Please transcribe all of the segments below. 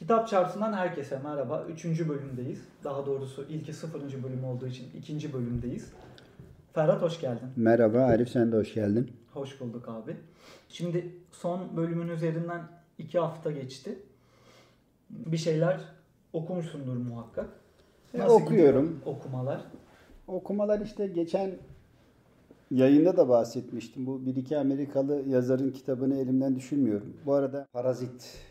Kitap Çarpsı'ndan herkese merhaba. Üçüncü bölümdeyiz. Daha doğrusu ilki sıfırıncı bölüm olduğu için ikinci bölümdeyiz. Ferhat hoş geldin. Merhaba Arif sen de hoş geldin. Hoş bulduk abi. Şimdi son bölümün üzerinden iki hafta geçti. Bir şeyler okumuşsundur muhakkak. E, okuyorum. gidiyor okumalar? Okumalar işte geçen yayında da bahsetmiştim. Bu bir iki Amerikalı yazarın kitabını elimden düşürmüyorum. Bu arada Parazit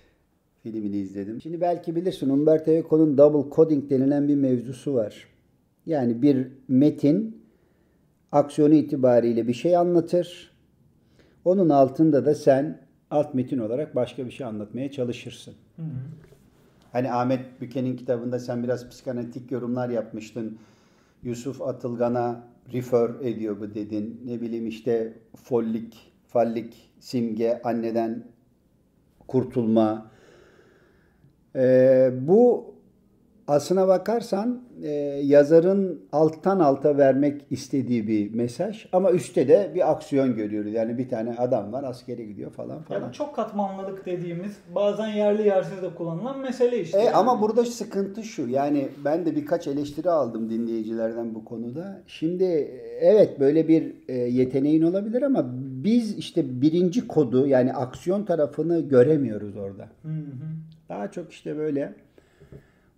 filmini izledim. Şimdi belki bilirsin Umberto Eco'nun double coding denilen bir mevzusu var. Yani bir metin aksiyonu itibariyle bir şey anlatır. Onun altında da sen alt metin olarak başka bir şey anlatmaya çalışırsın. Hı hı. Hani Ahmet Büke'nin kitabında sen biraz psikanalitik yorumlar yapmıştın. Yusuf Atılgan'a refer ediyor bu dedin. Ne bileyim işte follik, fallik, simge, anneden kurtulma. Ee, bu aslına bakarsan e, yazarın alttan alta vermek istediği bir mesaj ama üstte de bir aksiyon görüyoruz. Yani bir tane adam var askere gidiyor falan falan. Yani çok katmanlılık dediğimiz bazen yerli yersiz de kullanılan mesele işte. E, yani. Ama burada sıkıntı şu yani ben de birkaç eleştiri aldım dinleyicilerden bu konuda. Şimdi evet böyle bir e, yeteneğin olabilir ama biz işte birinci kodu yani aksiyon tarafını göremiyoruz orada. Hı hı. Daha çok işte böyle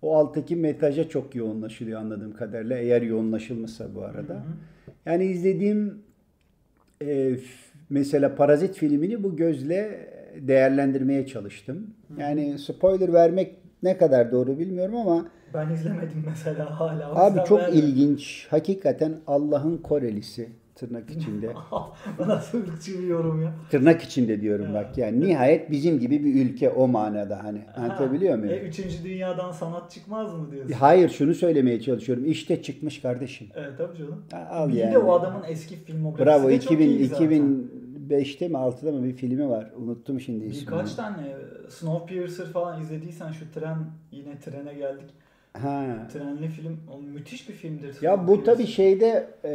o alttaki metaja çok yoğunlaşılıyor anladığım kadarıyla. Eğer yoğunlaşılmışsa bu arada. Hı hı. Yani izlediğim e, mesela Parazit filmini bu gözle değerlendirmeye çalıştım. Hı. Yani spoiler vermek ne kadar doğru bilmiyorum ama ben izlemedim mesela hala. Abi çok ilginç. Hakikaten Allah'ın Korelisi tırnak içinde. Nasıl ırkçı bir yorum ya. Tırnak içinde diyorum ya. bak yani nihayet bizim gibi bir ülke o manada hani anlatabiliyor muyum? E, üçüncü dünyadan sanat çıkmaz mı diyorsun? Hayır şunu söylemeye çalışıyorum. İşte çıkmış kardeşim. Evet tabii canım. Al bir yani. de o adamın eski filmografisi Bravo, de 2000, çok iyi 2005'te mi 6'da mı bir filmi var. Unuttum şimdi ismini. Birkaç tane Snowpiercer falan izlediysen şu tren yine trene geldik. Ha. Trenli film o müthiş bir filmdir. Ya bu tabi şeyde e,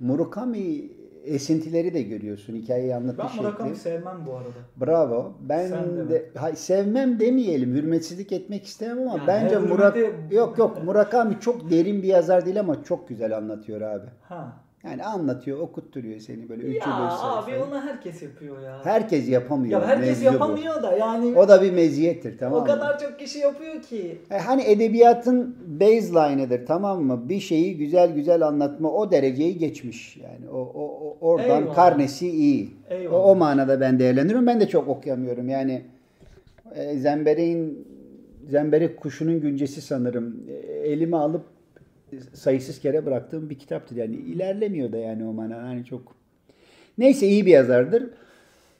Murakami esintileri de görüyorsun hikayeyi anlatış Ben Murakami sevmem bu arada. Bravo. Ben Sen de, de hay, sevmem demeyelim. Hürmetsizlik etmek istemem ama yani bence Murak yok yok Murakami çok derin bir yazar değil ama çok güzel anlatıyor abi. Ha. Yani anlatıyor, okutturuyor seni böyle üçü Ya abi onu herkes yapıyor ya. Herkes yapamıyor. Ya herkes yapamıyor bu. da yani. O da bir meziyettir tamam mı? O kadar çok kişi yapıyor ki. E, hani edebiyatın baseline'ıdır tamam mı? Bir şeyi güzel güzel anlatma o dereceyi geçmiş. Yani o, o, o oradan Eyvallah. karnesi iyi. Eyvallah. O, o manada ben değerlendiriyorum. Ben de çok okuyamıyorum. Yani e, Zemberek'in Zemberek kuşunun güncesi sanırım. E, elime alıp sayısız kere bıraktığım bir kitaptır. Yani ilerlemiyor da yani o manada. Hani çok Neyse iyi bir yazardır.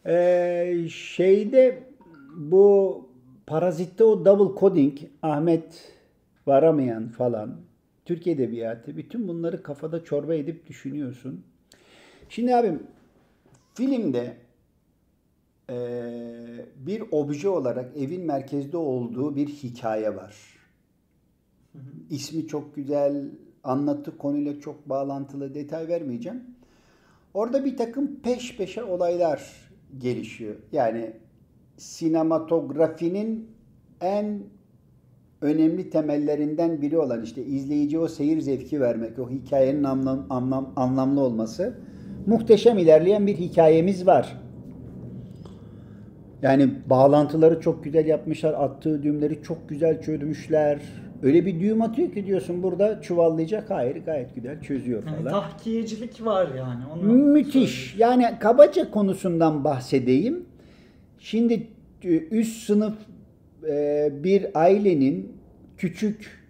Ee, şeyde bu Parazit'te o double coding Ahmet Varamayan falan Türk Edebiyatı bütün bunları kafada çorba edip düşünüyorsun. Şimdi abim filmde e, bir obje olarak evin merkezde olduğu bir hikaye var. Hı. İsmi çok güzel, anlattığı konuyla çok bağlantılı detay vermeyeceğim. Orada bir takım peş peşe olaylar gelişiyor. Yani sinematografinin en önemli temellerinden biri olan işte izleyici o seyir zevki vermek, o hikayenin anlam, anlam, anlamlı olması muhteşem ilerleyen bir hikayemiz var. Yani bağlantıları çok güzel yapmışlar, attığı düğümleri çok güzel çözmüşler. Öyle bir düğüm atıyor ki diyorsun burada çuvallayacak. Hayır gayet güzel çözüyor falan. Yani tahkiyecilik var yani. Onu Müthiş. Söyleyeyim. Yani kabaca konusundan bahsedeyim. Şimdi e, üst sınıf e, bir ailenin küçük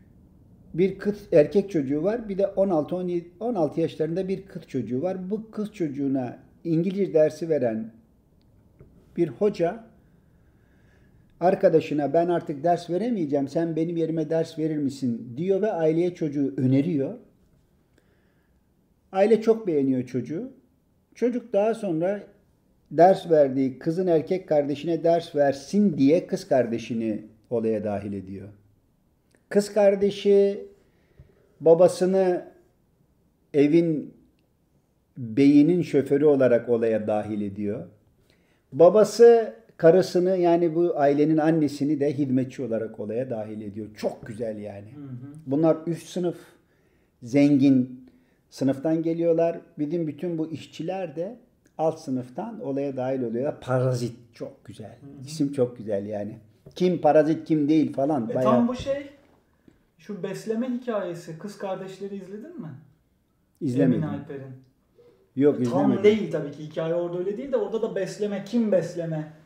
bir kız erkek çocuğu var. Bir de 16 17 16 yaşlarında bir kız çocuğu var. Bu kız çocuğuna İngilizce dersi veren bir hoca arkadaşına ben artık ders veremeyeceğim sen benim yerime ders verir misin diyor ve aileye çocuğu öneriyor. Aile çok beğeniyor çocuğu. Çocuk daha sonra ders verdiği kızın erkek kardeşine ders versin diye kız kardeşini olaya dahil ediyor. Kız kardeşi babasını evin beyinin şoförü olarak olaya dahil ediyor. Babası karısını yani bu ailenin annesini de hizmetçi olarak olaya dahil ediyor. Çok güzel yani. Hı hı. Bunlar üst sınıf zengin sınıftan geliyorlar. Bizim bütün bu işçiler de alt sınıftan olaya dahil oluyorlar. Parazit çok güzel. Hı hı. İsim çok güzel yani. Kim parazit kim değil falan. E bayağı... Tam bu şey şu besleme hikayesi kız kardeşleri izledin mi? İzlemedim. Emin Alper'in. Yok Tam izlemedim. Tam değil tabii ki hikaye orada öyle değil de orada da besleme kim besleme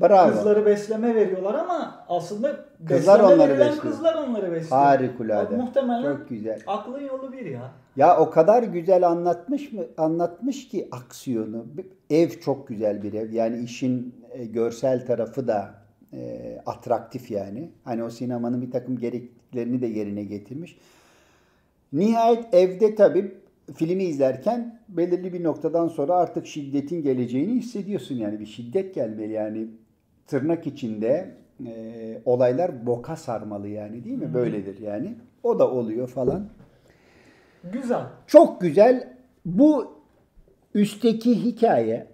Bravo. Kızları besleme veriyorlar ama aslında kızlar onları besliyor. kızlar onları besliyor. Harikulade. muhtemelen Çok güzel. aklın yolu bir ya. Ya o kadar güzel anlatmış mı anlatmış ki aksiyonu. Ev çok güzel bir ev. Yani işin e, görsel tarafı da e, atraktif yani. Hani o sinemanın bir takım gerekliliklerini de yerine getirmiş. Nihayet evde tabii filmi izlerken belirli bir noktadan sonra artık şiddetin geleceğini hissediyorsun yani bir şiddet gelmeli yani tırnak içinde e, olaylar boka sarmalı yani değil mi? Hmm. Böyledir yani. O da oluyor falan. Güzel. Çok güzel. Bu üstteki hikaye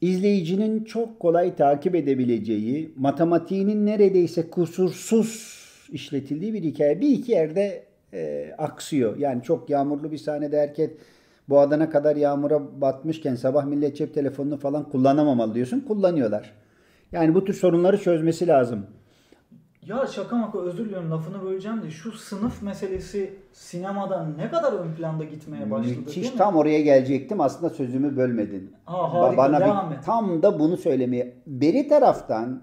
izleyicinin çok kolay takip edebileceği, matematiğinin neredeyse kusursuz işletildiği bir hikaye. Bir iki yerde e, aksıyor. Yani çok yağmurlu bir sahnede herkes bu adana kadar yağmura batmışken sabah millet cep telefonunu falan kullanamamalı diyorsun. Kullanıyorlar. Yani bu tür sorunları çözmesi lazım. Ya şaka maka özür diliyorum lafını böleceğim de şu sınıf meselesi sinemada ne kadar ön planda gitmeye başladı Müthiş değil mi? tam oraya gelecektim aslında sözümü bölmedin. Ha, harika, Bana devam bir, et. Tam da bunu söylemeye. Beri taraftan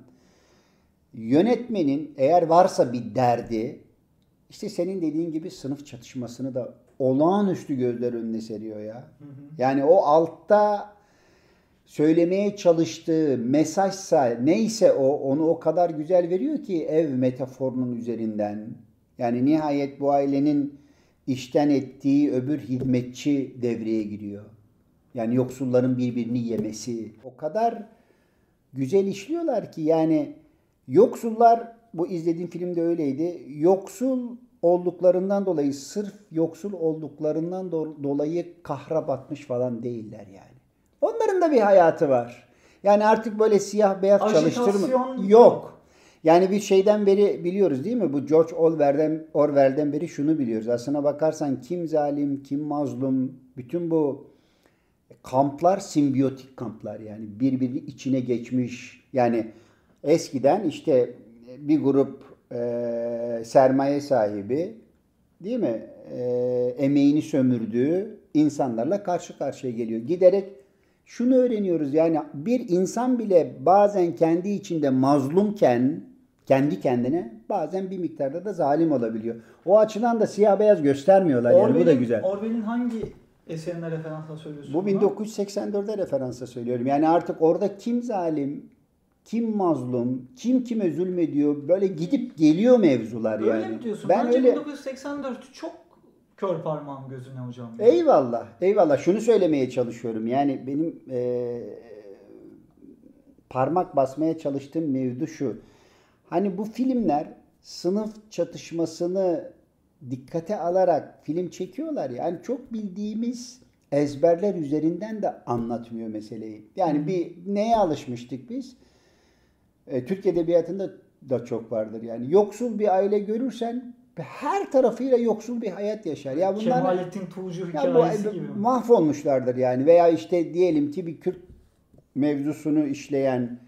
yönetmenin eğer varsa bir derdi işte senin dediğin gibi sınıf çatışmasını da olağanüstü gözler önüne seriyor ya. Hı hı. Yani o altta söylemeye çalıştığı mesajsa neyse o onu o kadar güzel veriyor ki ev metaforunun üzerinden. Yani nihayet bu ailenin işten ettiği öbür hizmetçi devreye giriyor. Yani yoksulların birbirini yemesi. O kadar güzel işliyorlar ki yani yoksullar bu izlediğim filmde öyleydi. Yoksul olduklarından dolayı sırf yoksul olduklarından dolayı kahra batmış falan değiller yani. Onların da bir hayatı var. Yani artık böyle siyah beyaz çalıştırma yok. Yani bir şeyden beri biliyoruz değil mi? Bu George Orwell'den, Orwell'den beri şunu biliyoruz. Aslına bakarsan kim zalim, kim mazlum, bütün bu kamplar simbiyotik kamplar yani birbiri içine geçmiş. Yani eskiden işte bir grup e, sermaye sahibi değil mi? E, emeğini sömürdüğü insanlarla karşı karşıya geliyor. Giderek şunu öğreniyoruz yani bir insan bile bazen kendi içinde mazlumken kendi kendine bazen bir miktarda da zalim olabiliyor. O açıdan da siyah beyaz göstermiyorlar yani bu da güzel. Orwell'in hangi eserine referansla söylüyorsun? Bu 1984'e referansla söylüyorum. Yani artık orada kim zalim, kim mazlum, kim kime zulmediyor böyle gidip geliyor mevzular öyle yani. Öyle mi diyorsun? Ben Bence öyle... 1984 çok kör parmağım gözüne hocam. Eyvallah. Eyvallah. Şunu söylemeye çalışıyorum. Yani benim e, parmak basmaya çalıştığım mevzu şu. Hani bu filmler sınıf çatışmasını dikkate alarak film çekiyorlar. Yani çok bildiğimiz ezberler üzerinden de anlatmıyor meseleyi. Yani bir neye alışmıştık biz? E, Türk Edebiyatı'nda da çok vardır. Yani yoksul bir aile görürsen her tarafıyla yoksul bir hayat yaşar. Ya bunlar Kemalettin Tuğcu hikayesi bu, gibi. Mahvolmuşlardır yani. Veya işte diyelim ki bir Kürt mevzusunu işleyen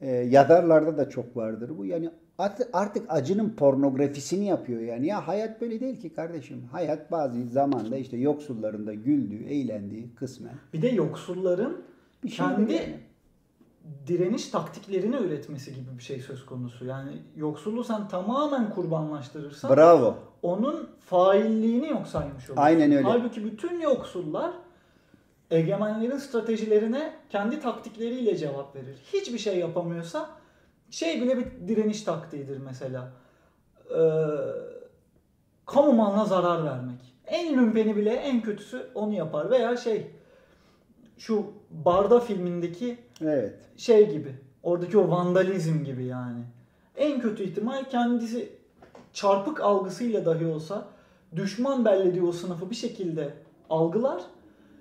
e, yazarlarda da çok vardır bu. Yani artık, artık acının pornografisini yapıyor yani. Ya hayat böyle değil ki kardeşim. Hayat bazı zamanda işte yoksulların da güldüğü, eğlendiği kısmen. Bir de yoksulların bir şey kendi yani direniş taktiklerini üretmesi gibi bir şey söz konusu. Yani yoksulluğu sen tamamen kurbanlaştırırsan Bravo. onun failliğini yok saymış olursun. Aynen öyle. Halbuki bütün yoksullar egemenlerin stratejilerine kendi taktikleriyle cevap verir. Hiçbir şey yapamıyorsa şey bile bir direniş taktiğidir mesela. Ee, kamu malına zarar vermek. En lümpeni bile en kötüsü onu yapar. Veya şey şu Barda filmindeki evet. şey gibi. Oradaki o vandalizm gibi yani. En kötü ihtimal kendisi çarpık algısıyla dahi olsa düşman bellediği o sınıfı bir şekilde algılar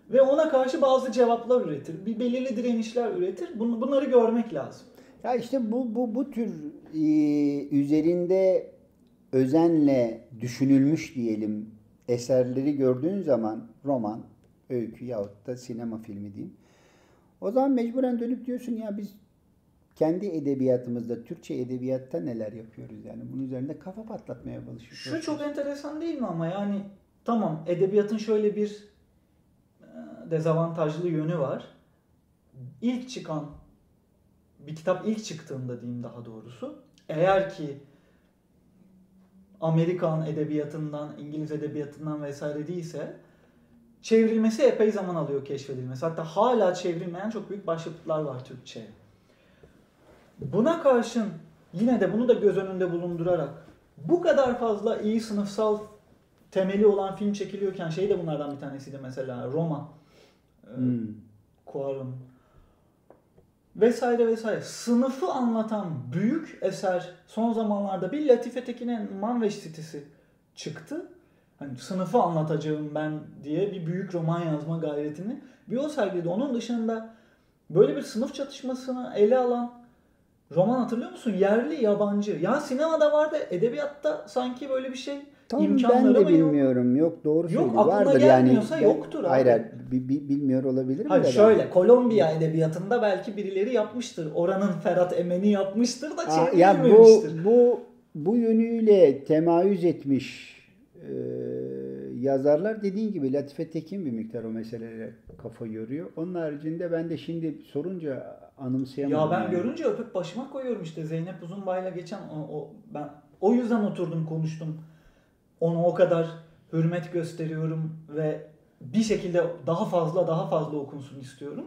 ve ona karşı bazı cevaplar üretir. Bir belirli direnişler üretir. Bun, bunları görmek lazım. Ya işte bu bu bu tür e, üzerinde özenle düşünülmüş diyelim eserleri gördüğün zaman roman, öykü yahut da sinema filmi diyeyim. O zaman mecburen dönüp diyorsun ya biz kendi edebiyatımızda, Türkçe edebiyatta neler yapıyoruz yani. Bunun üzerinde kafa patlatmaya çalışıyoruz. Şu çok enteresan değil mi ama yani tamam edebiyatın şöyle bir e, dezavantajlı yönü var. İlk çıkan bir kitap ilk çıktığında diyeyim daha doğrusu eğer ki Amerikan edebiyatından, İngiliz edebiyatından vesaire değilse çevrilmesi epey zaman alıyor keşfedilmesi. Hatta hala çevrilmeyen çok büyük başyapıtlar var Türkçe'ye. Buna karşın yine de bunu da göz önünde bulundurarak bu kadar fazla iyi sınıfsal temeli olan film çekiliyorken şey de bunlardan bir tanesiydi mesela Roma. E, hmm. Cuarón vesaire vesaire. Sınıfı anlatan büyük eser son zamanlarda bir Latife Tekin'in Manveş sitesi çıktı. Hani sınıfı anlatacağım ben diye bir büyük roman yazma gayretini bir o sergiledi. Onun dışında böyle bir sınıf çatışmasını ele alan roman hatırlıyor musun? Yerli, yabancı. Ya sinemada vardı, edebiyatta sanki böyle bir şey Tam ben de bilmiyorum. Yok, yok doğru yok, söylüyor. Vardır gelmiyorsa yani. yoktur. Hayır, hayır bilmiyor olabilir mi? Hayır şöyle ben? Kolombiya edebiyatında belki birileri yapmıştır. Oranın Ferhat Emen'i yapmıştır da çevrilmemiştir. Bu, bu, bu yönüyle temayüz etmiş e, yazarlar dediğin gibi Latife Tekin bir miktar o meselelere kafa yoruyor. Onun haricinde ben de şimdi sorunca anımsayamadım. Ya ben yani. görünce öpüp başıma koyuyorum işte Zeynep Uzunbay'la geçen o, o ben o yüzden oturdum konuştum ona o kadar hürmet gösteriyorum ve bir şekilde daha fazla daha fazla okunsun istiyorum.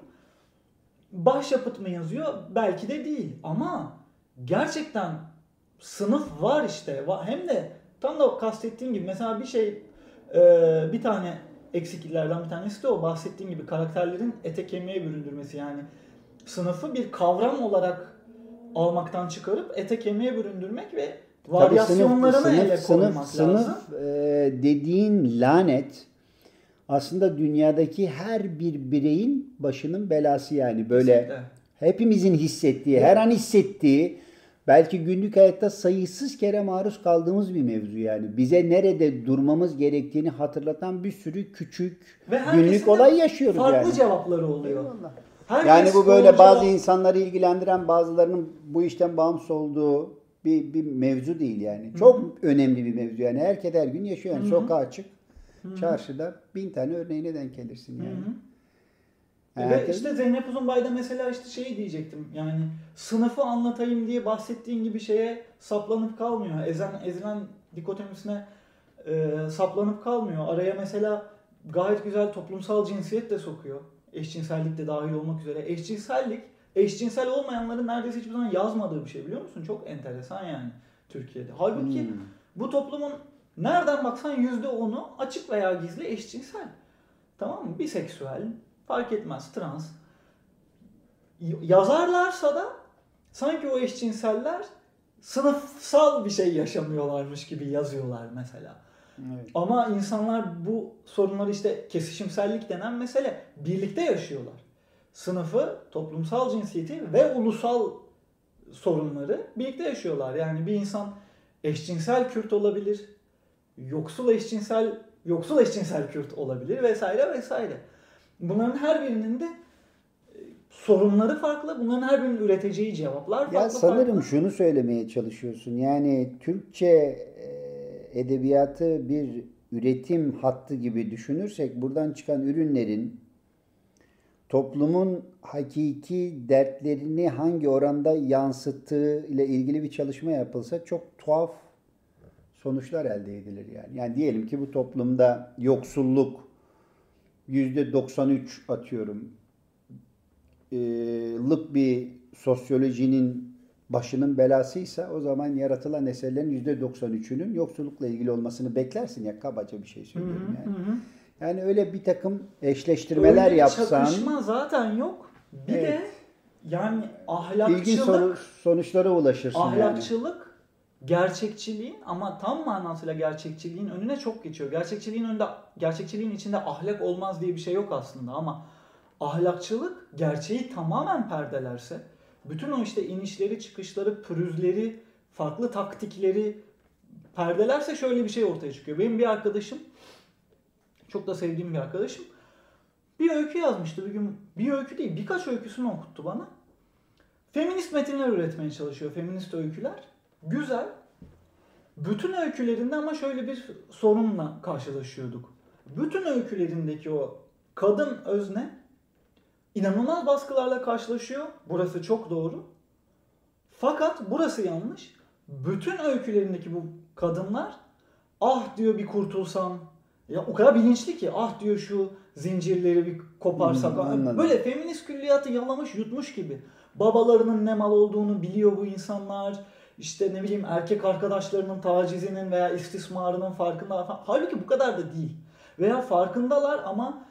Başyapıt mı yazıyor? Belki de değil ama gerçekten sınıf var işte. Hem de tam da kastettiğim gibi mesela bir şey e, bir tane eksikliklerden bir tanesi de o bahsettiğim gibi karakterlerin ete kemiğe büründürmesi yani sınıfı bir kavram olarak almaktan çıkarıp ete kemiğe büründürmek ve varyasyonlarını sınıf, ele koymak sınıf, lazım. Sınıf e, dediğin lanet aslında dünyadaki her bir bireyin başının belası yani böyle Kesinlikle. hepimizin hissettiği, her an hissettiği belki günlük hayatta sayısız kere maruz kaldığımız bir mevzu yani. Bize nerede durmamız gerektiğini hatırlatan bir sürü küçük Ve günlük olay yaşıyoruz farklı yani. Farklı cevapları oluyor. Herkes yani bu böyle bazı insanları ilgilendiren bazılarının bu işten bağımsız olduğu bir, bir mevzu değil yani. Hı-hı. Çok önemli bir mevzu yani. Herkes her gün yaşıyor yani. Hı-hı. Sokağa çık. Hı-hı. Çarşıda bin tane örneğine denk gelirsin yani. Hı-hı. Ve işte Zeynep Uzunbay'da mesela işte şey diyecektim yani sınıfı anlatayım diye bahsettiğin gibi şeye saplanıp kalmıyor. Ezen, ezilen dikotomisine e, saplanıp kalmıyor. Araya mesela gayet güzel toplumsal cinsiyet de sokuyor. Eşcinsellik de dahil olmak üzere. Eşcinsellik eşcinsel olmayanların neredeyse hiçbir zaman yazmadığı bir şey biliyor musun? Çok enteresan yani Türkiye'de. Halbuki hmm. bu toplumun nereden baksan yüzde onu açık veya gizli eşcinsel. Tamam mı? Biseksüel, fark etmez, trans. Yazarlarsa da sanki o eşcinseller sınıfsal bir şey yaşamıyorlarmış gibi yazıyorlar mesela. Evet. Ama insanlar bu sorunları işte kesişimsellik denen mesele birlikte yaşıyorlar sınıfı, toplumsal cinsiyeti ve ulusal sorunları birlikte yaşıyorlar. Yani bir insan eşcinsel Kürt olabilir, yoksul eşcinsel yoksul eşcinsel Kürt olabilir vesaire vesaire. Bunların her birinin de e, sorunları farklı. Bunların her birinin üreteceği cevaplar farklı. Ya sanırım farklı. şunu söylemeye çalışıyorsun. Yani Türkçe e, edebiyatı bir üretim hattı gibi düşünürsek buradan çıkan ürünlerin toplumun hakiki dertlerini hangi oranda yansıttığı ile ilgili bir çalışma yapılsa çok tuhaf sonuçlar elde edilir yani. Yani diyelim ki bu toplumda yoksulluk yüzde 93 atıyorum e, lık bir sosyolojinin başının belasıysa o zaman yaratılan eserlerin yüzde 93'ünün yoksullukla ilgili olmasını beklersin ya kabaca bir şey söylüyorum yani. Hı hı. Yani öyle bir takım eşleştirmeler öyle yapsan. çakışma zaten yok. Bir evet. de yani ahlakçılık. İlginç sonuçlara ulaşırsın Ahlakçılık yani. Gerçekçiliğin ama tam manasıyla gerçekçiliğin önüne çok geçiyor. Gerçekçiliğin önünde gerçekçiliğin içinde ahlak olmaz diye bir şey yok aslında ama ahlakçılık gerçeği tamamen perdelerse bütün o işte inişleri, çıkışları, pürüzleri, farklı taktikleri perdelerse şöyle bir şey ortaya çıkıyor. Benim bir arkadaşım çok da sevdiğim bir arkadaşım bir öykü yazmıştı bir gün. Bir öykü değil birkaç öyküsünü okuttu bana. Feminist metinler üretmeye çalışıyor. Feminist öyküler. Güzel. Bütün öykülerinde ama şöyle bir sorunla karşılaşıyorduk. Bütün öykülerindeki o kadın özne inanılmaz baskılarla karşılaşıyor. Burası çok doğru. Fakat burası yanlış. Bütün öykülerindeki bu kadınlar ah diyor bir kurtulsam. Ya o kadar bilinçli ki ah diyor şu zincirleri bir koparsak. Hmm, Böyle feminist külliyatı yalamış yutmuş gibi. Babalarının ne mal olduğunu biliyor bu insanlar. İşte ne bileyim erkek arkadaşlarının tacizinin veya istismarının farkında falan. Halbuki bu kadar da değil. Veya farkındalar ama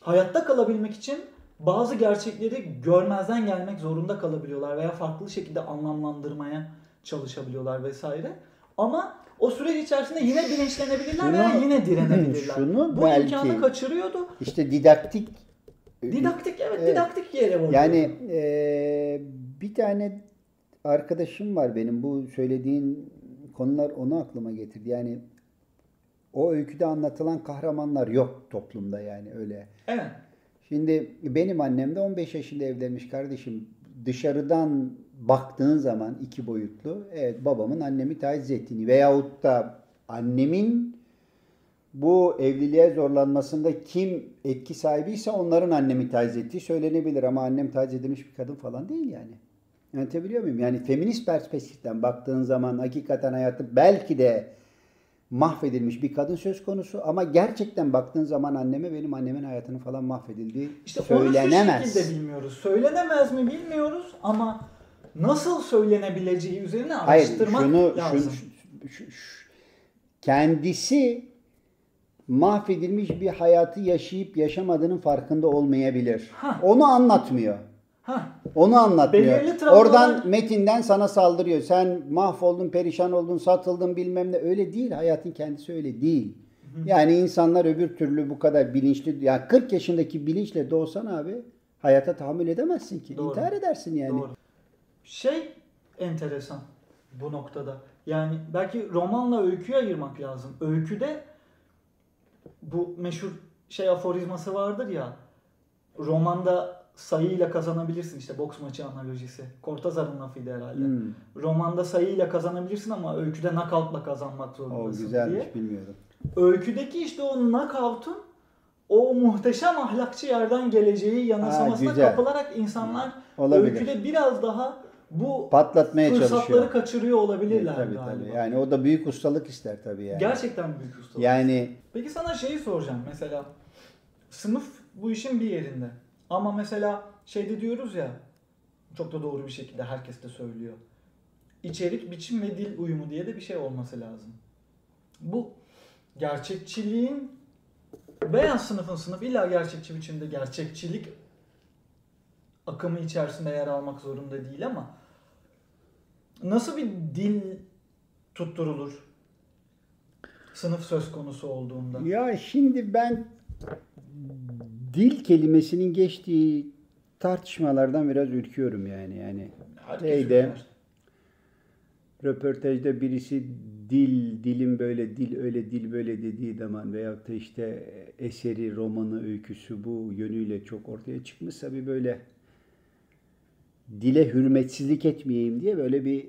hayatta kalabilmek için bazı gerçekleri görmezden gelmek zorunda kalabiliyorlar veya farklı şekilde anlamlandırmaya çalışabiliyorlar vesaire. Ama o süreç içerisinde yine bilinçlenebilirler şunu, veya yine direnebilirler. Şunu Bu belki, imkanı kaçırıyordu. İşte didaktik Didaktik evet, evet. didaktik yere var. Yani e, bir tane arkadaşım var benim bu söylediğin konular onu aklıma getirdi. Yani o öyküde anlatılan kahramanlar yok toplumda yani öyle. Evet. Şimdi benim annem de 15 yaşında evlenmiş kardeşim. Dışarıdan baktığın zaman iki boyutlu evet babamın annemi taciz ettiğini veyahut da annemin bu evliliğe zorlanmasında kim etki sahibiyse onların annemi taciz ettiği söylenebilir ama annem taciz edilmiş bir kadın falan değil yani. Anlatabiliyor muyum? Yani feminist perspektiften baktığın zaman hakikaten hayatı belki de mahvedilmiş bir kadın söz konusu ama gerçekten baktığın zaman anneme benim annemin hayatını falan mahvedildiği işte söylenemez. İşte onu bilmiyoruz. Söylenemez mi bilmiyoruz ama nasıl söylenebileceği üzerine araştırmak Hayır, şunu, lazım. Şunu, şu, şu, kendisi mahvedilmiş bir hayatı yaşayıp yaşamadığının farkında olmayabilir. Hah. Onu anlatmıyor. Hah. Onu anlatmıyor. Oradan metinden sana saldırıyor. Sen mahvoldun, perişan oldun, satıldın bilmem ne. Öyle değil. Hayatın kendisi öyle değil. Yani insanlar öbür türlü bu kadar bilinçli. Yani 40 yaşındaki bilinçle doğsan abi hayata tahammül edemezsin ki. Doğru. İntihar edersin yani. Doğru. Şey enteresan bu noktada. Yani belki romanla öyküyü ayırmak lazım. Öyküde bu meşhur şey aforizması vardır ya. Romanda sayıyla kazanabilirsin işte boks maçı analojisi. Cortazar'ın lafıydı herhalde. Hmm. Romanda sayıyla kazanabilirsin ama öyküde knockout'la kazanmak zorundasın o güzelmiş, diye. bilmiyordum. Öyküdeki işte o knockout'un o muhteşem ahlakçı yerden geleceği yanılsamasına ha, kapılarak insanlar Olabilir. öyküde biraz daha bu patlatmaya fırsatları çalışıyor. kaçırıyor olabilirler tabii, galiba. Tabii. Yani o da büyük ustalık ister tabii yani. Gerçekten büyük ustalık. Yani Peki sana şeyi soracağım mesela sınıf bu işin bir yerinde. Ama mesela şeyde diyoruz ya çok da doğru bir şekilde herkes de söylüyor. İçerik, biçim ve dil uyumu diye de bir şey olması lazım. Bu gerçekçiliğin beyaz sınıfın sınıf illa gerçekçi biçimde gerçekçilik akımı içerisinde yer almak zorunda değil ama nasıl bir dil tutturulur sınıf söz konusu olduğunda? Ya şimdi ben dil kelimesinin geçtiği tartışmalardan biraz ürküyorum yani. Yani şeyde röportajda birisi dil, dilim böyle, dil öyle, dil böyle dediği zaman veyahut da işte eseri, romanı, öyküsü bu yönüyle çok ortaya çıkmışsa bir böyle dile hürmetsizlik etmeyeyim diye böyle bir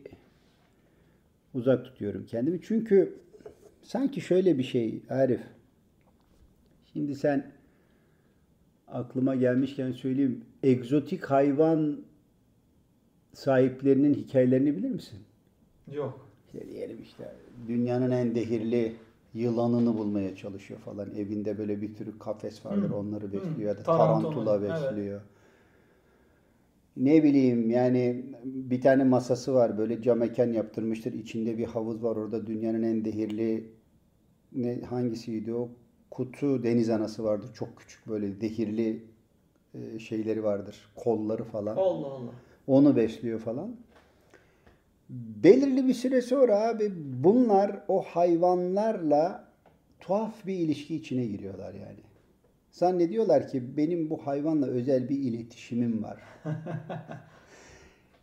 uzak tutuyorum kendimi. Çünkü sanki şöyle bir şey Arif. Şimdi sen aklıma gelmişken söyleyeyim. Egzotik hayvan sahiplerinin hikayelerini bilir misin? Yok. İşte diyelim işte dünyanın en dehirli yılanını bulmaya çalışıyor falan. Evinde böyle bir tür kafes vardır hmm. onları besliyor ya da tarantula, besliyor. Evet ne bileyim yani bir tane masası var böyle cam mekan yaptırmıştır. İçinde bir havuz var orada dünyanın en dehirli ne hangisiydi o? Kutu deniz anası vardır. Çok küçük böyle dehirli e, şeyleri vardır. Kolları falan. Allah Allah. Onu besliyor falan. Belirli bir süre sonra abi bunlar o hayvanlarla tuhaf bir ilişki içine giriyorlar yani. Zannediyorlar ki benim bu hayvanla özel bir iletişimim var.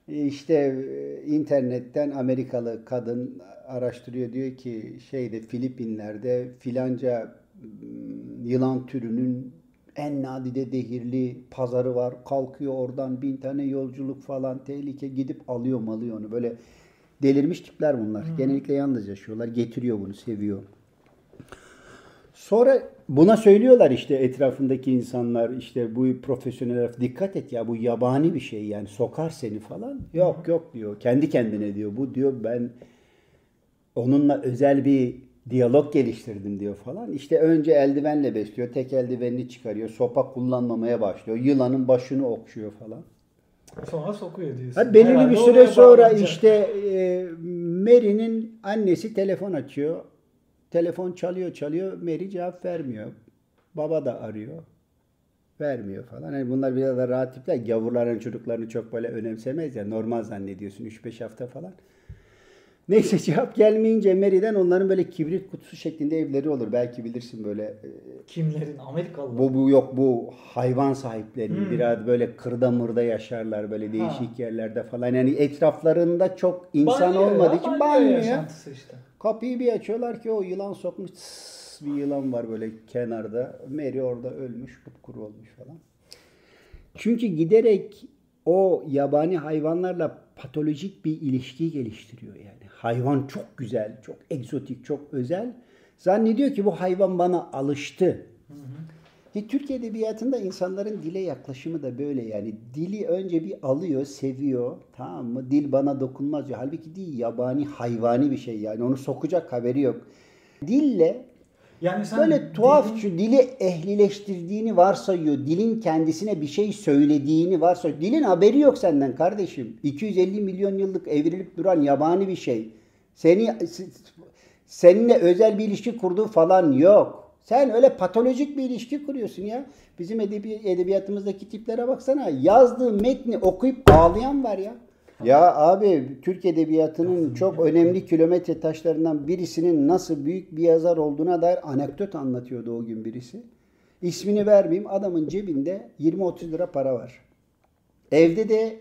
İşte e, internetten Amerikalı kadın araştırıyor diyor ki şeyde Filipinler'de filanca yılan türünün en nadide dehirli pazarı var. Kalkıyor oradan bin tane yolculuk falan tehlike gidip alıyor malıyor onu. Böyle delirmiş tipler bunlar. Hı. Genellikle yalnız yaşıyorlar. Getiriyor bunu seviyor. Sonra buna söylüyorlar işte etrafındaki insanlar işte bu profesyoneller dikkat et ya bu yabani bir şey yani sokar seni falan. Yok yok diyor. Kendi kendine diyor. Bu diyor ben onunla özel bir diyalog geliştirdim diyor falan. İşte önce eldivenle besliyor. Tek eldivenini çıkarıyor. Sopa kullanmamaya başlıyor. Yılanın başını okşuyor falan. Sonra sokuyor diyorsun. Ha, belirli Herhalde bir süre sonra işte e, Mary'nin annesi telefon açıyor. Telefon çalıyor çalıyor. Mary cevap vermiyor. Baba da arıyor. Vermiyor falan. Yani bunlar biraz da rahat tipler. Gavurların çocuklarını çok böyle önemsemez ya. Normal zannediyorsun 3-5 hafta falan. Neyse cevap gelmeyince Mary'den onların böyle kibrit kutusu şeklinde evleri olur. Belki bilirsin böyle. E, Kimlerin? Amerikalı. Bu, bu yok bu hayvan sahiplerinin hmm. biraz böyle kırda mırda yaşarlar böyle değişik ha. yerlerde falan. Yani etraflarında çok insan banyo olmadığı ya, için banyo ya. Işte. Kapıyı bir açıyorlar ki o yılan sokmuş tıs, bir yılan var böyle kenarda. Mary orada ölmüş, kupkuru olmuş falan. Çünkü giderek o yabani hayvanlarla patolojik bir ilişki geliştiriyor yani. Hayvan çok güzel, çok egzotik, çok özel. Zannediyor ki bu hayvan bana alıştı. Hı hı. E, Türk Edebiyatı'nda insanların dile yaklaşımı da böyle yani. Dili önce bir alıyor, seviyor. Tamam mı? Dil bana dokunmaz diyor. Halbuki dil yabani, hayvani bir şey yani. Onu sokacak haberi yok. Dille yani sen böyle tuhaf dilin... dili ehlileştirdiğini varsayıyor. Dilin kendisine bir şey söylediğini varsayıyor. Dilin haberi yok senden kardeşim. 250 milyon yıllık evrilip duran yabani bir şey. Seni seninle özel bir ilişki kurduğu falan yok. Sen öyle patolojik bir ilişki kuruyorsun ya. Bizim edebi, edebiyatımızdaki tiplere baksana. Yazdığı metni okuyup ağlayan var ya. Ya abi Türk Edebiyatı'nın çok önemli kilometre taşlarından birisinin nasıl büyük bir yazar olduğuna dair anekdot anlatıyordu o gün birisi. İsmini vermeyeyim adamın cebinde 20-30 lira para var. Evde de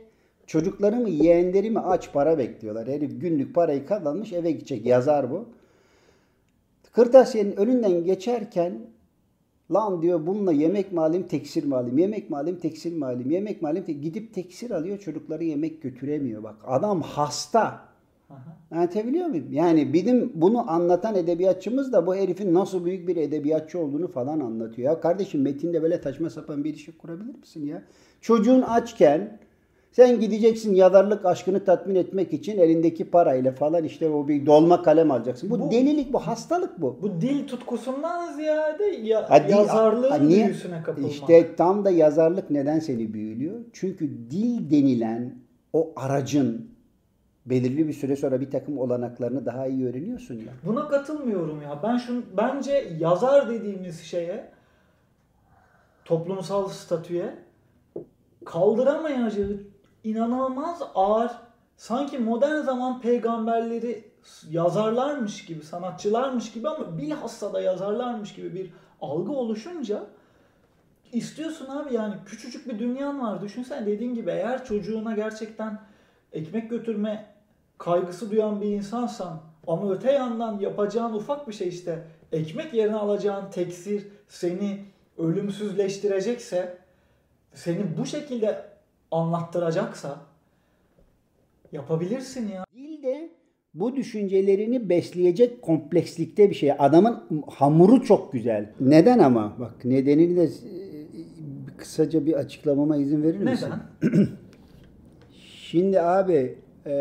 çocukları mı yeğenleri mi aç para bekliyorlar. Herif günlük parayı kazanmış eve gidecek yazar bu. Kırtasiyenin önünden geçerken Lan diyor bununla yemek mi alayım, teksir mi alayım? Yemek mi alayım, teksir mi alayım? Yemek mi alayım? Te Gidip teksir alıyor, çocukları yemek götüremiyor. Bak adam hasta. Anlatabiliyor muyum? Yani bizim bunu anlatan edebiyatçımız da bu herifin nasıl büyük bir edebiyatçı olduğunu falan anlatıyor. Ya kardeşim metinde böyle taşma sapan bir ilişki kurabilir misin ya? Çocuğun açken sen gideceksin yazarlık aşkını tatmin etmek için elindeki parayla falan işte o bir dolma kalem alacaksın. Bu, bu delilik, bu hastalık bu. Bu dil tutkusundan ziyade ya, ha, dil, yazarlığın ha, büyüsüne kapılmak. İşte tam da yazarlık neden seni büyülüyor? Çünkü dil denilen o aracın belirli bir süre sonra bir takım olanaklarını daha iyi öğreniyorsun ya. Buna katılmıyorum ya. Ben şunu bence yazar dediğimiz şeye toplumsal statüye kaldıramayacağı inanılmaz ağır sanki modern zaman peygamberleri yazarlarmış gibi, sanatçılarmış gibi ama bilhassa da yazarlarmış gibi bir algı oluşunca istiyorsun abi yani küçücük bir dünyan var. Düşünsen dediğin gibi eğer çocuğuna gerçekten ekmek götürme kaygısı duyan bir insansan ama öte yandan yapacağın ufak bir şey işte ekmek yerine alacağın teksir seni ölümsüzleştirecekse seni bu şekilde anlattıracaksa yapabilirsin ya. Değil de bu düşüncelerini besleyecek komplekslikte bir şey. Adamın hamuru çok güzel. Neden ama? Bak nedenini de kısaca bir açıklamama izin verir misin? Neden? Şimdi abi e,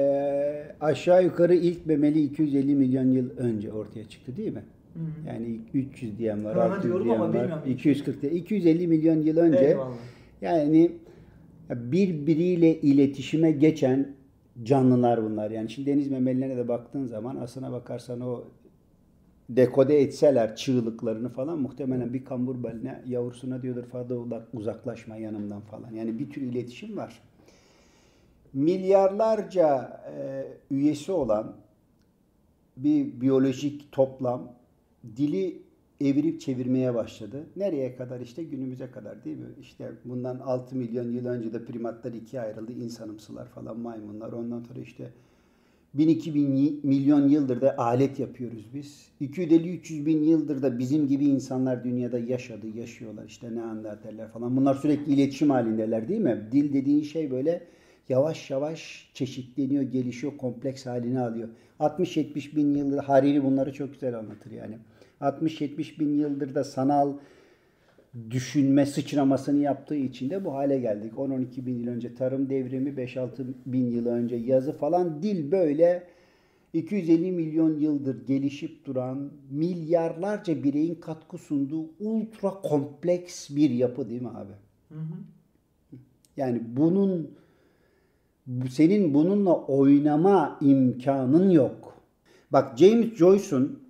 aşağı yukarı ilk memeli 250 milyon yıl önce ortaya çıktı değil mi? Hı hı. Yani 300 diyen var, 600 diyen var, 240 diyen, 250 milyon yıl önce Eyvallah. yani birbiriyle iletişime geçen canlılar bunlar. Yani şimdi deniz memelilerine de baktığın zaman aslına bakarsan o dekode etseler çığlıklarını falan muhtemelen bir kambur baline yavrusuna diyordur fazla uzaklaşma yanımdan falan. Yani bir tür iletişim var. milyarlarca e, üyesi olan bir biyolojik toplam dili evirip çevirmeye başladı. Nereye kadar işte günümüze kadar değil mi? İşte bundan 6 milyon yıl önce de primatlar ikiye ayrıldı. İnsanımsılar falan maymunlar. Ondan sonra işte 1000-2000 milyon yıldır da alet yapıyoruz biz. 250-300 bin yıldır da bizim gibi insanlar dünyada yaşadı, yaşıyorlar. İşte ne anlatırlar falan. Bunlar sürekli iletişim halindeler değil mi? Dil dediğin şey böyle yavaş yavaş çeşitleniyor, gelişiyor, kompleks halini alıyor. 60-70 bin yıldır Hariri bunları çok güzel anlatır yani. 60-70 bin yıldır da sanal düşünme sıçramasını yaptığı için de bu hale geldik. 10-12 bin yıl önce tarım devrimi, 5-6 bin yıl önce yazı falan dil böyle 250 milyon yıldır gelişip duran milyarlarca bireyin katkı sunduğu ultra kompleks bir yapı değil mi abi? Hı hı. Yani bunun senin bununla oynama imkanın yok. Bak James Joyce'un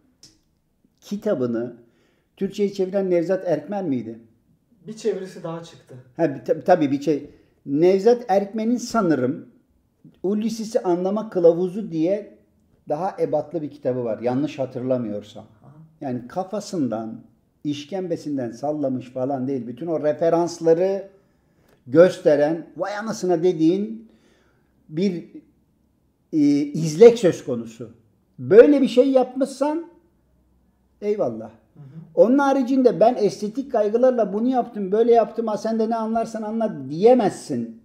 kitabını Türkçe'ye çeviren Nevzat Erkmen miydi? Bir çevirisi daha çıktı. Ha, tabii bir şey. Nevzat Erkmen'in sanırım Ulysses'i anlama kılavuzu diye daha ebatlı bir kitabı var. Yanlış hatırlamıyorsam. Yani kafasından, işkembesinden sallamış falan değil. Bütün o referansları gösteren, vay anasına dediğin bir e, izlek söz konusu. Böyle bir şey yapmışsan eyvallah. Onun haricinde ben estetik kaygılarla bunu yaptım, böyle yaptım, ha sen de ne anlarsan anlat diyemezsin.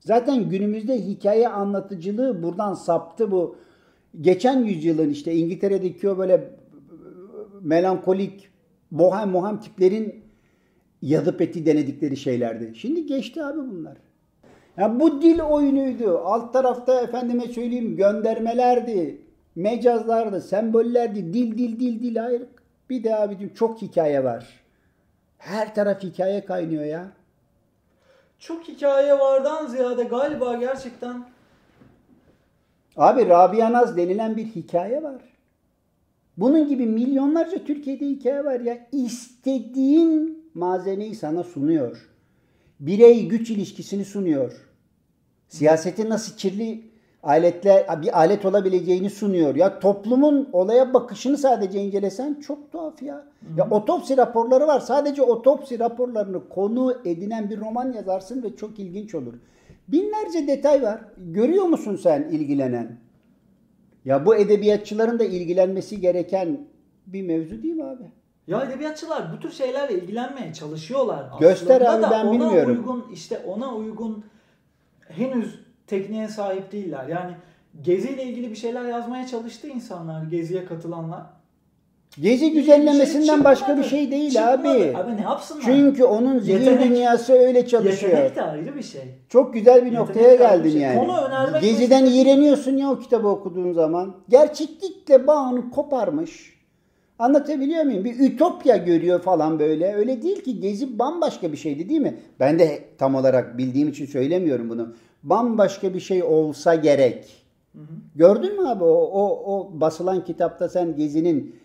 Zaten günümüzde hikaye anlatıcılığı buradan saptı bu. Geçen yüzyılın işte İngiltere'deki o böyle melankolik, bohem bohem tiplerin yadıp eti denedikleri şeylerdi. Şimdi geçti abi bunlar. Ya bu dil oyunuydu. Alt tarafta efendime söyleyeyim göndermelerdi, mecazlardı, sembollerdi. Dil dil dil dil hayır. Bir de abicim çok hikaye var. Her taraf hikaye kaynıyor ya. Çok hikaye vardan ziyade galiba gerçekten Abi Rabia Naz denilen bir hikaye var. Bunun gibi milyonlarca Türkiye'de hikaye var ya. İstediğin malzemeyi sana sunuyor. Birey güç ilişkisini sunuyor. Siyasetin nasıl kirli aletle bir alet olabileceğini sunuyor. Ya toplumun olaya bakışını sadece incelesen çok tuhaf ya. Hı-hı. Ya otopsi raporları var. Sadece otopsi raporlarını konu edinen bir roman yazarsın ve çok ilginç olur. Binlerce detay var. Görüyor musun sen ilgilenen? Ya bu edebiyatçıların da ilgilenmesi gereken bir mevzu değil mi abi? Ya edebiyatçılar bu tür şeylerle ilgilenmeye çalışıyorlar. Göster Aslında abi ben ona bilmiyorum. Uygun, işte ona uygun henüz tekniğe sahip değiller. Yani geziyle ilgili bir şeyler yazmaya çalıştı insanlar, geziye katılanlar. Gezi güzellemesinden şey başka bir şey değil çıkmadı. abi. Abi ne yapsınlar? Çünkü onun zihin yetenek, dünyası öyle çalışıyor. Yetenek de ayrı bir şey. Çok güzel bir yetenek noktaya geldin şey. yani. Konu önermek Geziden mesela... iğreniyorsun ya o kitabı okuduğun zaman. Gerçeklikle bağını koparmış. Anlatabiliyor muyum? Bir ütopya görüyor falan böyle. Öyle değil ki Gezi bambaşka bir şeydi değil mi? Ben de tam olarak bildiğim için söylemiyorum bunu bambaşka bir şey olsa gerek. Hı hı. Gördün mü abi o, o, o basılan kitapta sen Gezi'nin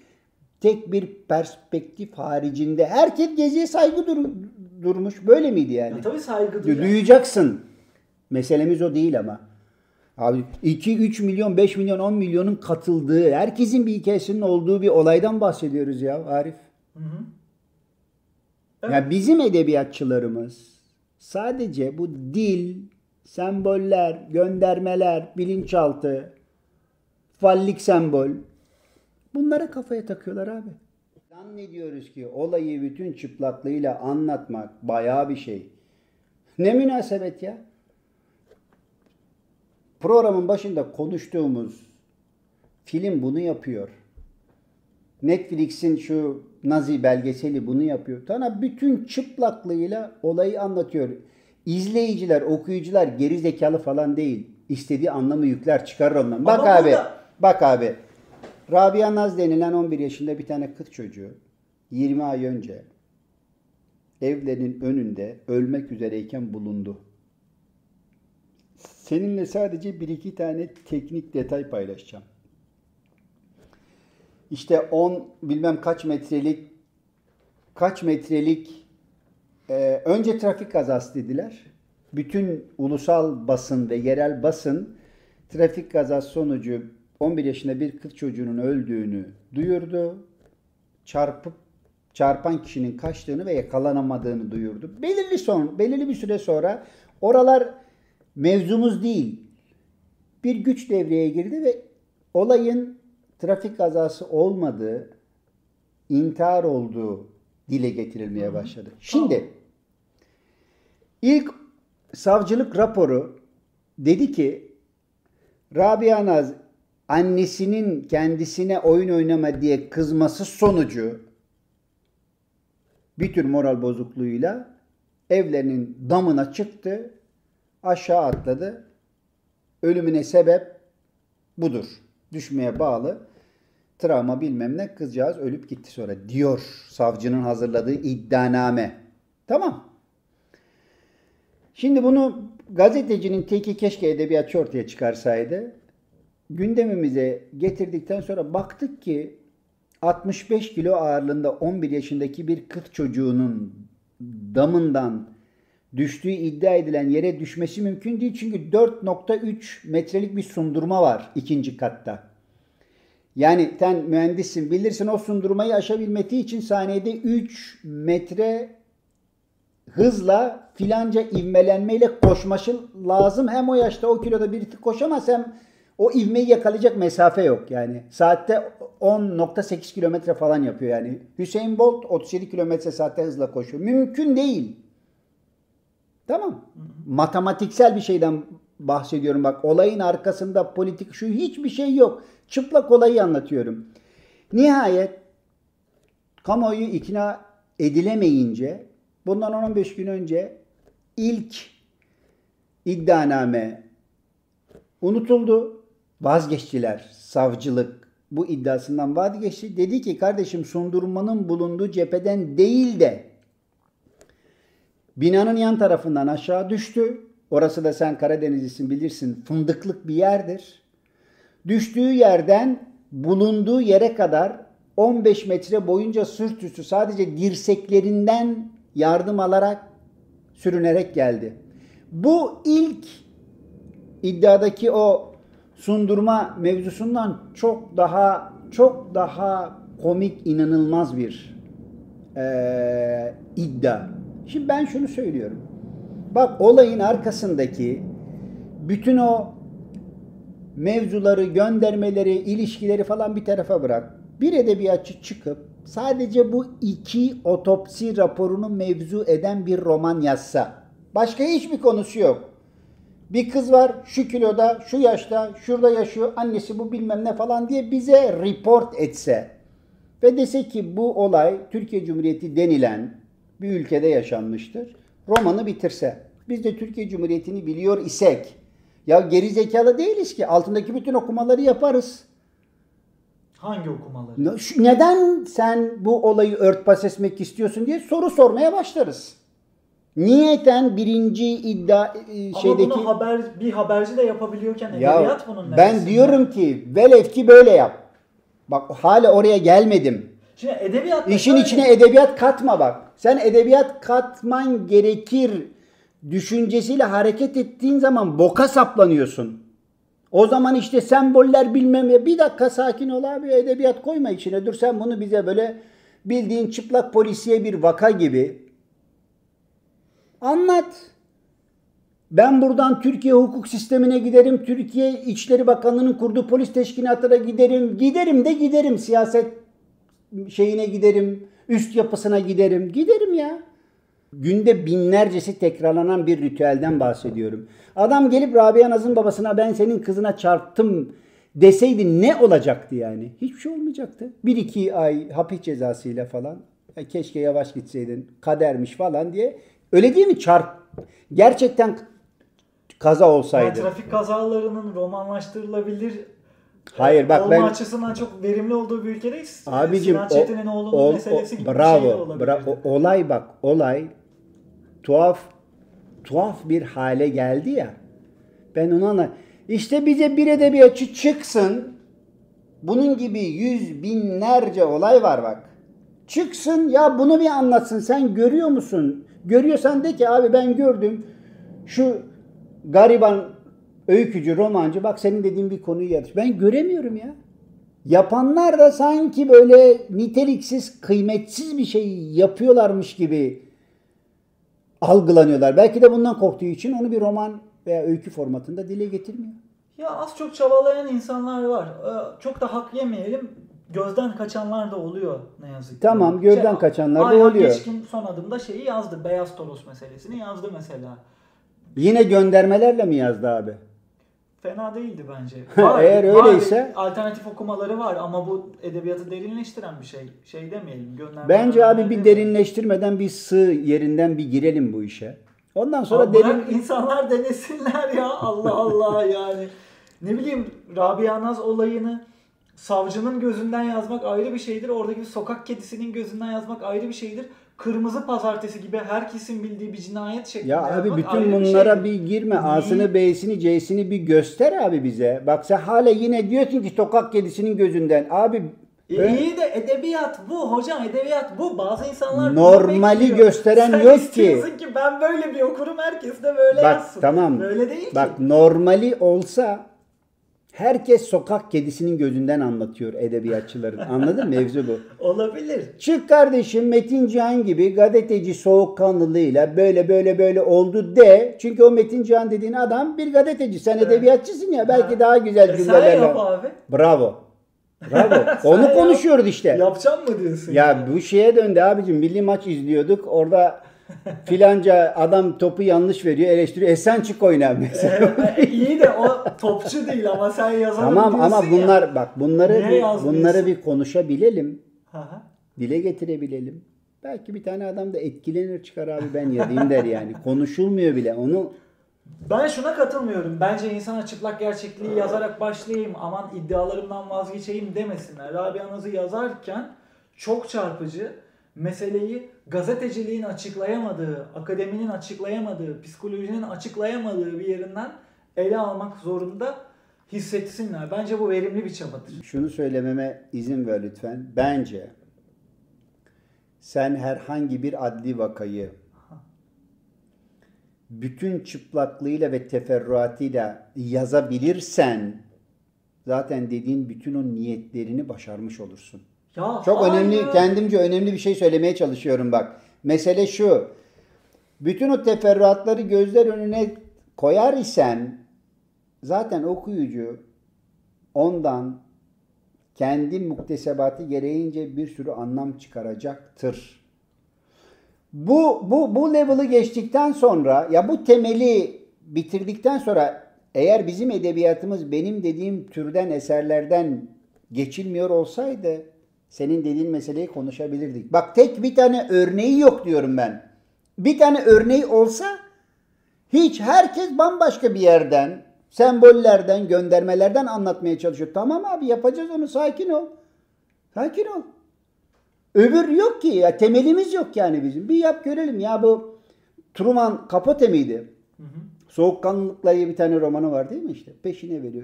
tek bir perspektif haricinde herkes Gezi'ye saygı dur, durmuş. Böyle miydi yani? Ya tabii saygı duyacak. Duyacaksın. Meselemiz o değil ama. Abi 2, 3 milyon, 5 milyon, 10 milyonun katıldığı, herkesin bir hikayesinin olduğu bir olaydan bahsediyoruz ya Arif. Hı hı. Evet. Yani bizim edebiyatçılarımız sadece bu dil, semboller, göndermeler, bilinçaltı, fallik sembol bunları kafaya takıyorlar abi. Zannediyoruz ki olayı bütün çıplaklığıyla anlatmak bayağı bir şey. Ne münasebet ya? Programın başında konuştuğumuz film bunu yapıyor. Netflix'in şu Nazi belgeseli bunu yapıyor. Sana bütün çıplaklığıyla olayı anlatıyor. İzleyiciler, okuyucular geri zekalı falan değil. İstediği anlamı yükler çıkarır ondan. Bak Ama abi. Burada... Bak abi. Rabia Naz denilen 11 yaşında bir tane kız çocuğu 20 ay önce evlerinin önünde ölmek üzereyken bulundu. Seninle sadece bir iki tane teknik detay paylaşacağım. İşte 10 bilmem kaç metrelik kaç metrelik e, önce trafik kazası dediler. bütün ulusal basın ve yerel basın trafik kazası sonucu 11 yaşında bir kız çocuğunun öldüğünü duyurdu. Çarpıp çarpan kişinin kaçtığını ve yakalanamadığını duyurdu. Belirli son, belirli bir süre sonra oralar mevzumuz değil. Bir güç devreye girdi ve olayın trafik kazası olmadığı, intihar olduğu dile getirilmeye başladı. Şimdi ilk savcılık raporu dedi ki Rabia Naz annesinin kendisine oyun oynama diye kızması sonucu bir tür moral bozukluğuyla evlerinin damına çıktı, aşağı atladı. Ölümüne sebep budur. Düşmeye bağlı. Travma bilmem ne kızcağız ölüp gitti sonra diyor savcının hazırladığı iddianame. Tamam. Şimdi bunu gazetecinin teki keşke edebiyatçı ortaya çıkarsaydı. Gündemimize getirdikten sonra baktık ki 65 kilo ağırlığında 11 yaşındaki bir kız çocuğunun damından düştüğü iddia edilen yere düşmesi mümkün değil. Çünkü 4.3 metrelik bir sundurma var ikinci katta. Yani sen mühendissin bilirsin o sundurmayı aşabilmesi için saniyede 3 metre hızla filanca ivmelenmeyle koşması lazım. Hem o yaşta o kiloda birisi koşamaz hem o ivmeyi yakalayacak mesafe yok yani. Saatte 10.8 kilometre falan yapıyor yani. Hüseyin Bolt 37 kilometre saatte hızla koşuyor. Mümkün değil. Tamam. Matematiksel bir şeyden bahsediyorum bak. Olayın arkasında politik şu hiçbir şey yok. Çıplak olayı anlatıyorum. Nihayet kamuoyu ikna edilemeyince bundan 10-15 gün önce ilk iddianame unutuldu. Vazgeçtiler. Savcılık bu iddiasından vazgeçti. Dedi ki kardeşim sundurmanın bulunduğu cepheden değil de binanın yan tarafından aşağı düştü. Orası da sen Karadenizlisin bilirsin fındıklık bir yerdir. Düştüğü yerden bulunduğu yere kadar 15 metre boyunca sırt üstü sadece dirseklerinden yardım alarak sürünerek geldi. Bu ilk iddiadaki o sundurma mevzusundan çok daha çok daha komik inanılmaz bir e, iddia. Şimdi ben şunu söylüyorum. Bak olayın arkasındaki bütün o mevzuları, göndermeleri, ilişkileri falan bir tarafa bırak. Bir edebiyatçı çıkıp sadece bu iki otopsi raporunu mevzu eden bir roman yazsa. Başka hiçbir konusu yok. Bir kız var şu kiloda, şu yaşta, şurada yaşıyor, annesi bu bilmem ne falan diye bize report etse ve dese ki bu olay Türkiye Cumhuriyeti denilen bir ülkede yaşanmıştır. Romanı bitirse. Biz de Türkiye Cumhuriyeti'ni biliyor isek ya geri zekalı değiliz ki. Altındaki bütün okumaları yaparız. Hangi okumaları? Neden sen bu olayı örtbas etmek istiyorsun diye soru sormaya başlarız. Niyeten birinci iddia e, Ama şeydeki... bunu haber, bir haberci de yapabiliyorken edebiyat ya, bunun Ben neresinde? diyorum ki velev ki böyle yap. Bak hala oraya gelmedim. Şimdi edebiyat İşin içine edebiyat katma bak. Sen edebiyat katman gerekir düşüncesiyle hareket ettiğin zaman boka saplanıyorsun. O zaman işte semboller bilmem ya bir dakika sakin ol abi edebiyat koyma içine dur sen bunu bize böyle bildiğin çıplak polisiye bir vaka gibi anlat. Ben buradan Türkiye hukuk sistemine giderim. Türkiye İçişleri Bakanlığı'nın kurduğu polis teşkilatına giderim. Giderim de giderim. Siyaset şeyine giderim. Üst yapısına giderim. Giderim ya günde binlercesi tekrarlanan bir ritüelden bahsediyorum. Adam gelip Rabia Naz'ın babasına ben senin kızına çarptım deseydi ne olacaktı yani? Hiçbir şey olmayacaktı. Bir iki ay hapis cezasıyla falan. Ya keşke yavaş gitseydin kadermiş falan diye. Öyle değil mi? Çarp gerçekten kaza olsaydı. Yani trafik kazalarının romanlaştırılabilir Hayır bak olma ben açısından çok verimli olduğu bir ülkedeyiz. Abicim Sinan Çetin'in oğlunun meselesi gibi bravo, bir şey. Bravo. Olay bak olay tuhaf tuhaf bir hale geldi ya. Ben onu anla. İşte bize bir edebiyatçı çıksın. Bunun gibi yüz binlerce olay var bak. Çıksın ya bunu bir anlatsın. Sen görüyor musun? Görüyorsan de ki abi ben gördüm. Şu gariban öykücü, romancı bak senin dediğin bir konuyu yatış. Ben göremiyorum ya. Yapanlar da sanki böyle niteliksiz, kıymetsiz bir şey yapıyorlarmış gibi algılanıyorlar. Belki de bundan korktuğu için onu bir roman veya öykü formatında dile getirmiyor. Ya az çok çabalayan insanlar var. Ee, çok da hak yemeyelim. Gözden kaçanlar da oluyor ne yazık ki. Tamam gözden şey, kaçanlar da Ayhan oluyor. Geçkin son adımda şeyi yazdı. Beyaz Toros meselesini yazdı mesela. Yine göndermelerle mi yazdı abi? Fena değildi bence. Var, Eğer öyleyse var, alternatif okumaları var ama bu edebiyatı derinleştiren bir şey. Şey demeyelim. Bence abi bir derinleştirmeden bir sığ yerinden bir girelim bu işe. Ondan sonra derin insanlar denesinler ya. Allah Allah yani. Ne bileyim Rabia Naz olayını savcının gözünden yazmak ayrı bir şeydir. Oradaki sokak kedisinin gözünden yazmak ayrı bir şeydir. Kırmızı pazartesi gibi herkesin bildiği bir cinayet şeklinde Ya abi bütün bunlara bir, şey. bir girme. A'sını, B'sini, C'sini bir göster abi bize. Bak sen hala yine diyorsun ki sokak kedisinin gözünden. Abi e, iyi de edebiyat bu hocam edebiyat bu. Bazı insanlar normali gösteren Sen yok ki. ki ben böyle bir okurum herkes de böyle Bak, yazsın. Tamam. Böyle değil Bak ki. normali olsa Herkes sokak kedisinin gözünden anlatıyor edebiyatçıların. Anladın mı? Mevzu bu. Olabilir. Çık kardeşim Metin Can gibi gazeteci soğukkanlılığıyla böyle böyle böyle oldu de. Çünkü o Metin Can dediğin adam bir gazeteci. Sen evet. edebiyatçısın ya. Belki ha. daha güzel e cümlelerle. Yap abi. Bravo. Bravo. Onu konuşuyoruz işte. Yapacağım mı diyorsun? Ya, ya bu şeye döndü abicim. Milli maç izliyorduk. Orada filanca adam topu yanlış veriyor eleştiriyor. E sen çık oyna mesela. E, iyi de o topçu değil ama sen yazalım Tamam ama bunlar ya. bak bunları bir, bunları bir konuşabilelim. Aha. Dile getirebilelim. Belki bir tane adam da etkilenir çıkar abi ben yazayım der yani. Konuşulmuyor bile. Onu ben şuna katılmıyorum. Bence insana çıplak gerçekliği yazarak başlayayım, aman iddialarımdan vazgeçeyim demesinler. Rabia Naz'ı yazarken çok çarpıcı meseleyi gazeteciliğin açıklayamadığı, akademinin açıklayamadığı, psikolojinin açıklayamadığı bir yerinden ele almak zorunda hissetsinler. Bence bu verimli bir çabadır. Şunu söylememe izin ver lütfen. Bence sen herhangi bir adli vakayı bütün çıplaklığıyla ve teferruatıyla yazabilirsen zaten dediğin bütün o niyetlerini başarmış olursun. Ya Çok hayır. önemli, kendimce önemli bir şey söylemeye çalışıyorum bak. Mesele şu. Bütün o teferruatları gözler önüne koyar isen zaten okuyucu ondan kendi muktesebatı gereğince bir sürü anlam çıkaracaktır. Bu bu bu level'ı geçtikten sonra ya bu temeli bitirdikten sonra eğer bizim edebiyatımız benim dediğim türden eserlerden geçilmiyor olsaydı senin dediğin meseleyi konuşabilirdik. Bak tek bir tane örneği yok diyorum ben. Bir tane örneği olsa hiç herkes bambaşka bir yerden, sembollerden, göndermelerden anlatmaya çalışıyor. Tamam abi yapacağız onu sakin ol. Sakin ol. Öbür yok ki ya temelimiz yok yani bizim. Bir yap görelim ya bu Truman Capote miydi? Hı hı. Soğukkanlılıkla diye bir tane romanı var değil mi işte? Peşine veriyor.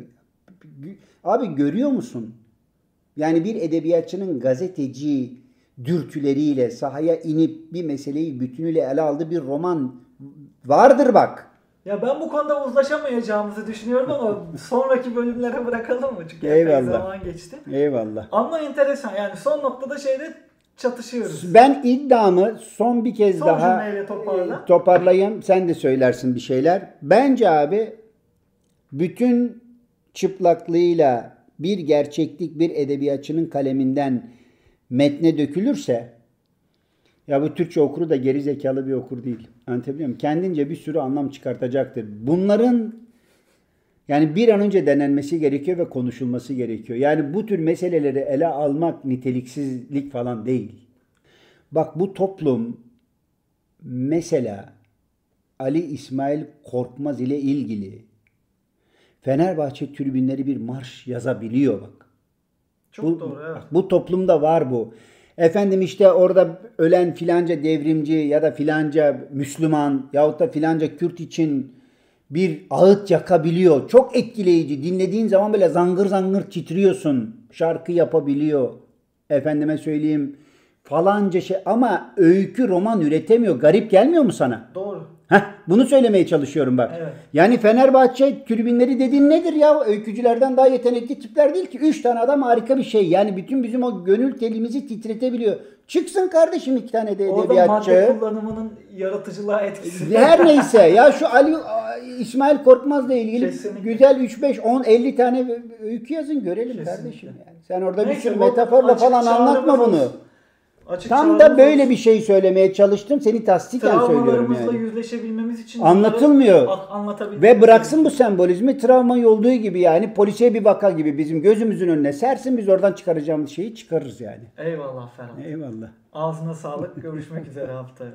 Abi görüyor musun? Yani bir edebiyatçının gazeteci dürtüleriyle sahaya inip bir meseleyi bütünüyle ele aldığı bir roman vardır bak. Ya ben bu konuda uzlaşamayacağımızı düşünüyorum ama sonraki bölümlere bırakalım mı? Çünkü Eyvallah. zaman geçti. Eyvallah. Ama enteresan yani son noktada şeyde çatışıyoruz. Ben iddiamı son bir kez son daha toparla. toparlayayım. Sen de söylersin bir şeyler. Bence abi bütün çıplaklığıyla bir gerçeklik bir edebiyatçının kaleminden metne dökülürse ya bu Türkçe okuru da geri zekalı bir okur değil. Anlatabiliyor muyum? Kendince bir sürü anlam çıkartacaktır. Bunların yani bir an önce denenmesi gerekiyor ve konuşulması gerekiyor. Yani bu tür meseleleri ele almak niteliksizlik falan değil. Bak bu toplum mesela Ali İsmail Korkmaz ile ilgili Fenerbahçe tribünleri bir marş yazabiliyor bak. Çok bu, doğru evet. Bu toplumda var bu. Efendim işte orada ölen filanca devrimci ya da filanca Müslüman yahut da filanca Kürt için bir ağıt yakabiliyor. Çok etkileyici. Dinlediğin zaman böyle zangır zangır titriyorsun. Şarkı yapabiliyor. Efendime söyleyeyim falanca şey ama öykü roman üretemiyor. Garip gelmiyor mu sana? Doğru. Bunu söylemeye çalışıyorum bak. Evet. Yani Fenerbahçe tribünleri dediğin nedir ya? Öykücülerden daha yetenekli tipler değil ki. Üç tane adam harika bir şey. Yani bütün bizim o gönül telimizi titretebiliyor. Çıksın kardeşim iki tane de Orada edebiyatçı. madde kullanımının yaratıcılığa etkisi. Her neyse ya şu Ali İsmail Korkmaz'la ilgili Kesinlikle. güzel 3 5 10 50 tane öykü yazın görelim Kesinlikle. kardeşim yani. Sen orada bir Neyse, sürü bu metaforla falan anlatma bunu. olsun. Açık Tam da böyle bir şey söylemeye çalıştım. Seni tasdiken söylüyorum yani. yüzleşebilmemiz için Anlatılmıyor. anlatabilmemiz Ve bıraksın bu sembolizmi travma olduğu gibi yani polisiye bir vaka gibi bizim gözümüzün önüne sersin biz oradan çıkaracağımız şeyi çıkarırız yani. Eyvallah Ferhat. Eyvallah. Ağzına sağlık. Görüşmek üzere haftaya.